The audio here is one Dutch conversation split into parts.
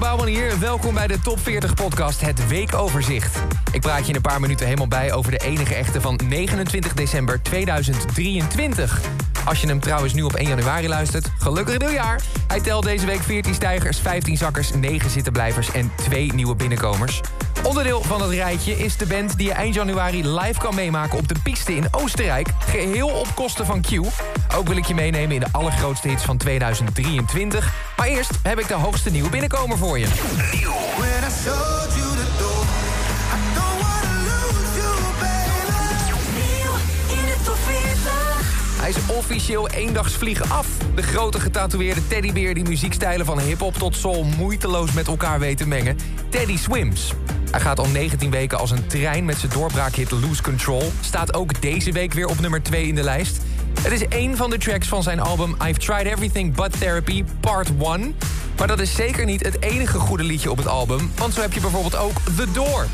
Bouwman hier. Welkom bij de Top 40 podcast, het weekoverzicht. Ik praat je in een paar minuten helemaal bij over de enige echte van 29 december 2023. Als je hem trouwens nu op 1 januari luistert, gelukkig nieuwjaar. Hij telt deze week 14 stijgers, 15 zakkers, 9 zittenblijvers en 2 nieuwe binnenkomers. Onderdeel van het rijtje is de band die je eind januari live kan meemaken op de piste in Oostenrijk. Geheel op kosten van Q. Ook wil ik je meenemen in de allergrootste hits van 2023. Maar eerst heb ik de hoogste nieuwe binnenkomer voor je. When I showed you the door, I don't wanna lose you, baby. in de top 40. Hij is officieel eendagsvliegen af. De grote getatoeëerde teddybeer die muziekstijlen van hip-hop tot soul moeiteloos met elkaar weet te mengen. Teddy Swims. Hij gaat al 19 weken als een trein met zijn doorbraakhit Lose Control. Staat ook deze week weer op nummer 2 in de lijst. Het is één van de tracks van zijn album I've Tried Everything But Therapy Part 1. Maar dat is zeker niet het enige goede liedje op het album. Want zo heb je bijvoorbeeld ook The Door.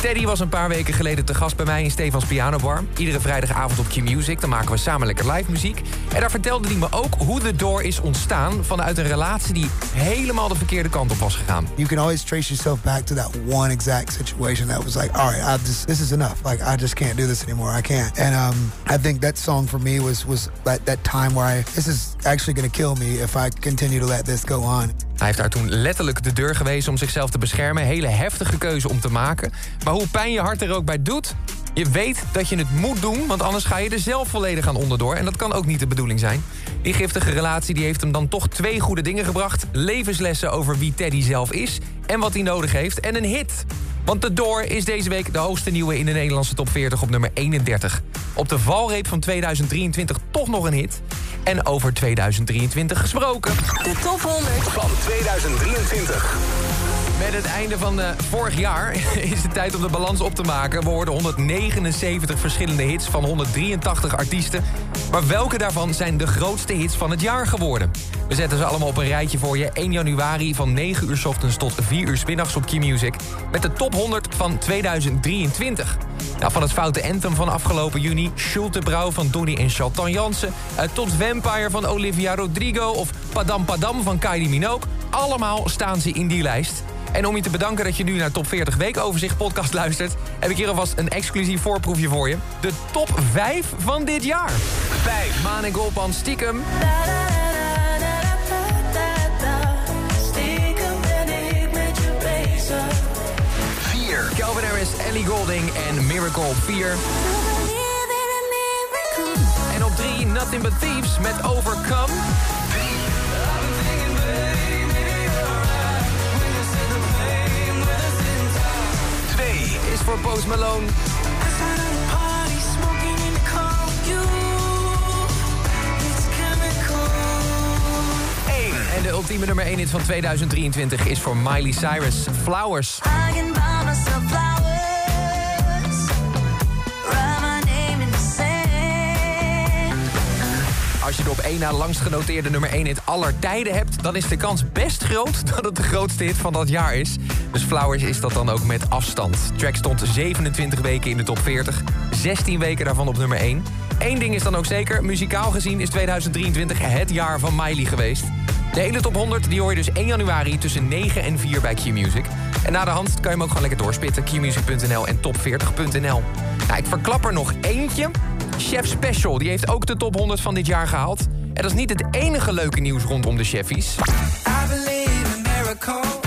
Teddy was een paar weken geleden te gast bij mij in Stefans Pianobar. Iedere vrijdagavond op Q-Music, dan maken we samen lekker live muziek. En daar vertelde hij me ook hoe The Door is ontstaan... vanuit een relatie die helemaal de verkeerde kant op was gegaan. you can always trace yourself back to that one exact situation that was like, all right, I just this is enough. Like I just can't do this anymore. I can't. And um, I think that song for me was was that that time where I this is actually going kill me if I continue to let this go on. Hij heeft daar toen letterlijk de deur gewezen om zichzelf te beschermen. Hele heftige keuze om te maken. Maar hoe pijn je hart er ook bij doet... je weet dat je het moet doen, want anders ga je er zelf volledig aan onderdoor. En dat kan ook niet de bedoeling zijn. Die giftige relatie die heeft hem dan toch twee goede dingen gebracht. Levenslessen over wie Teddy zelf is en wat hij nodig heeft. En een hit. Want The Door is deze week de hoogste nieuwe in de Nederlandse top 40 op nummer 31. Op de valreep van 2023 toch nog een hit. En over 2023 gesproken. De top 100 Van 2023. Met het einde van eh, vorig jaar is het tijd om de balans op te maken. We hoorden 179 verschillende hits van 183 artiesten. Maar welke daarvan zijn de grootste hits van het jaar geworden? We zetten ze allemaal op een rijtje voor je. 1 januari van 9 uur ochtends tot 4 uur 's middags op Q-Music. Met de top 100 van 2023. Nou, van het foute anthem van afgelopen juni... Schulte Brouw van Donny en Chantal Jansen... eh, tot Vampire van Olivia Rodrigo... of Padam Padam van Kylie Minogue. Allemaal staan ze in die lijst. En om je te bedanken dat je nu naar Top 40 Weekoverzicht podcast luistert... heb ik hier alvast een exclusief voorproefje voor je. De top 5 van dit jaar. 5. Maan en Golpan stiekem. Stiekem ben ik met je bezig. 4. Calvin Harris, Ellie Golding en Miracle op 4. En op 3 Nothing But Thieves met Overcome. Is voor Post Malone. En de ultieme nummer 1 hit van 2023 is voor Miley Cyrus, Flowers. Als je de op één na langst genoteerde nummer 1 hit aller tijden hebt... dan is de kans best groot dat het de grootste hit van dat jaar is. Dus Flowers is dat dan ook met afstand. Track stond 27 weken in de top 40. 16 weken daarvan op nummer 1. Eén ding is dan ook zeker. Muzikaal gezien is 2023 het jaar van Miley geweest. De hele top 100 die hoor je dus 1 januari tussen 9 en 4 bij Q-Music. En na de hand kan je hem ook gewoon lekker doorspitten. Qmusic.nl en top40.nl. Nou, ik verklap er nog eentje. Chef Special, die heeft ook de top 100 van dit jaar gehaald. En dat is niet het enige leuke nieuws rondom de cheffies. I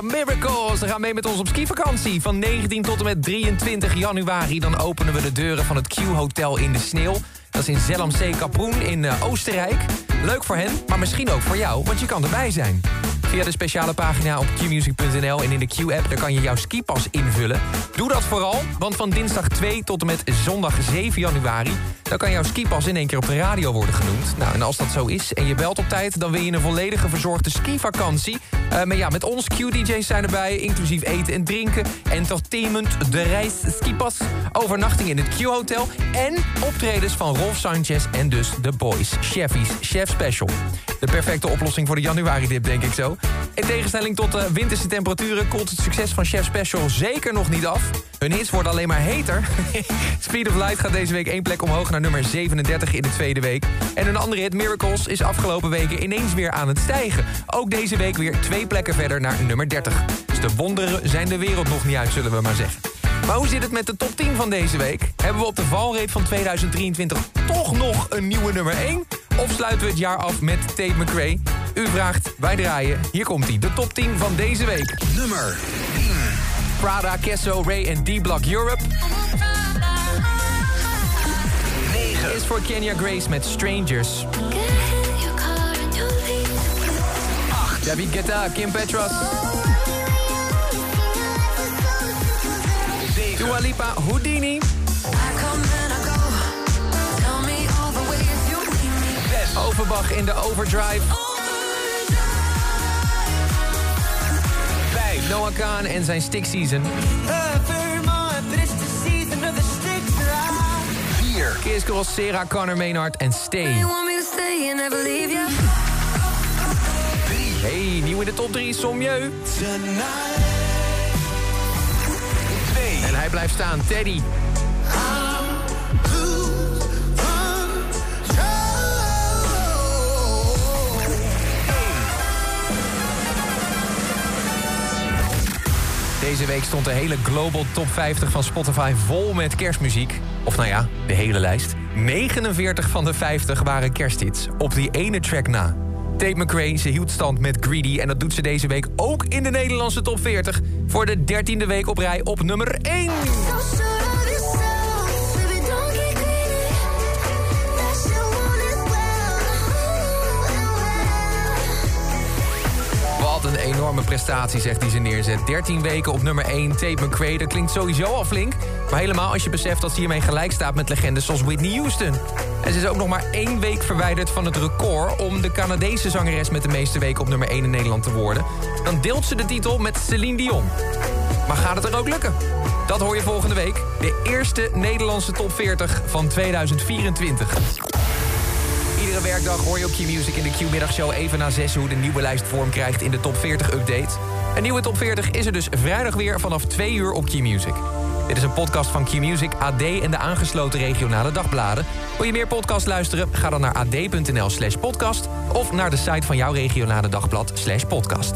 time. is a miracle. Ze gaan mee met ons op skivakantie. Van 19 tot en met 23 januari. Dan openen we de deuren van het Q-hotel in de sneeuw. Dat is in Zellamzee Kaproen in eh, Oostenrijk. Leuk voor hen, maar misschien ook voor jou, want je kan erbij zijn. Via de speciale pagina op qmusic.nl en in de Q-app... daar kan je jouw skipas invullen. Doe dat vooral, want van dinsdag 2 tot en met zondag 7 januari... dan kan jouw skipas in één keer op de radio worden genoemd. Nou, en als dat zo is en je belt op tijd... dan win je een volledige verzorgde skivakantie. Uh, maar ja, met ons Q-DJ's zijn erbij, inclusief eten en drinken... entertainment, de reis, skipas, overnachting in het Q-hotel... en optredens van Rolf Sanchez en dus The Boys. Chefies, Chef Special. De perfecte oplossing voor de januari-dip, denk ik zo. In tegenstelling tot de winterse temperaturen... koelt het succes van Chef Special zeker nog niet af. Hun hits worden alleen maar heter. Speed of Light gaat deze week één plek omhoog naar nummer 37 in de tweede week. En een andere hit, Miracles, is afgelopen weken ineens weer aan het stijgen. Ook deze week weer twee plekken verder naar nummer 30. Dus de wonderen zijn de wereld nog niet uit, zullen we maar zeggen. Maar hoe zit het met de top 10 van deze week? Hebben we op de valreep van 2023 toch nog een nieuwe nummer 1? Of sluiten we het jaar af met Tate McRae? U vraagt, wij draaien. Hier komt hij, de top 10 van deze week. Nummer Prada, Kesso, Ray en D-Block Europe. 9. Is voor Kenya Grace met Strangers. David Guetta, Kim Petras. Dua Lipa, Houdini. Overbach in de Overdrive. Noah Khan en zijn Stick Season. 4. Kiss Cross, Sarah Connor Maynard en Stay. Hey, nieuw in de top 3, Somjeu. 2. En hij blijft staan, Teddy. Deze week stond de hele Global Top 50 van Spotify vol met kerstmuziek. Of nou ja, de hele lijst. 49 van de 50 waren kersthits. Op die ene track na. Tate McRae, ze hield stand met Greedy... en dat doet ze deze week ook in de Nederlandse top 40... voor de dertiende week op rij op nummer 1. Enorme prestatie, zegt hij ze neerzet. 13 weken op nummer 1, Tate McRae. Dat klinkt sowieso al flink. Maar helemaal als je beseft dat ze hiermee gelijk staat met legendes zoals Whitney Houston. En ze is ook nog maar één week verwijderd van het record... om de Canadese zangeres met de meeste weken op nummer 1 in Nederland te worden. Dan deelt ze de titel met Celine Dion. Maar gaat het er ook lukken? Dat hoor je volgende week. De eerste Nederlandse top 40 van 2024. Iedere werkdag hoor je op Q-Music in de Q-middagshow even na 6 hoe de nieuwe lijst vorm krijgt in de top 40 update. Een nieuwe top 40 is er dus vrijdag weer vanaf 2 uur op Q-Music. Dit is een podcast van Q-Music, AD en de aangesloten regionale dagbladen. Wil je meer podcast luisteren? Ga dan naar ad.nl slash podcast... of naar de site van jouw regionale dagblad slash podcast.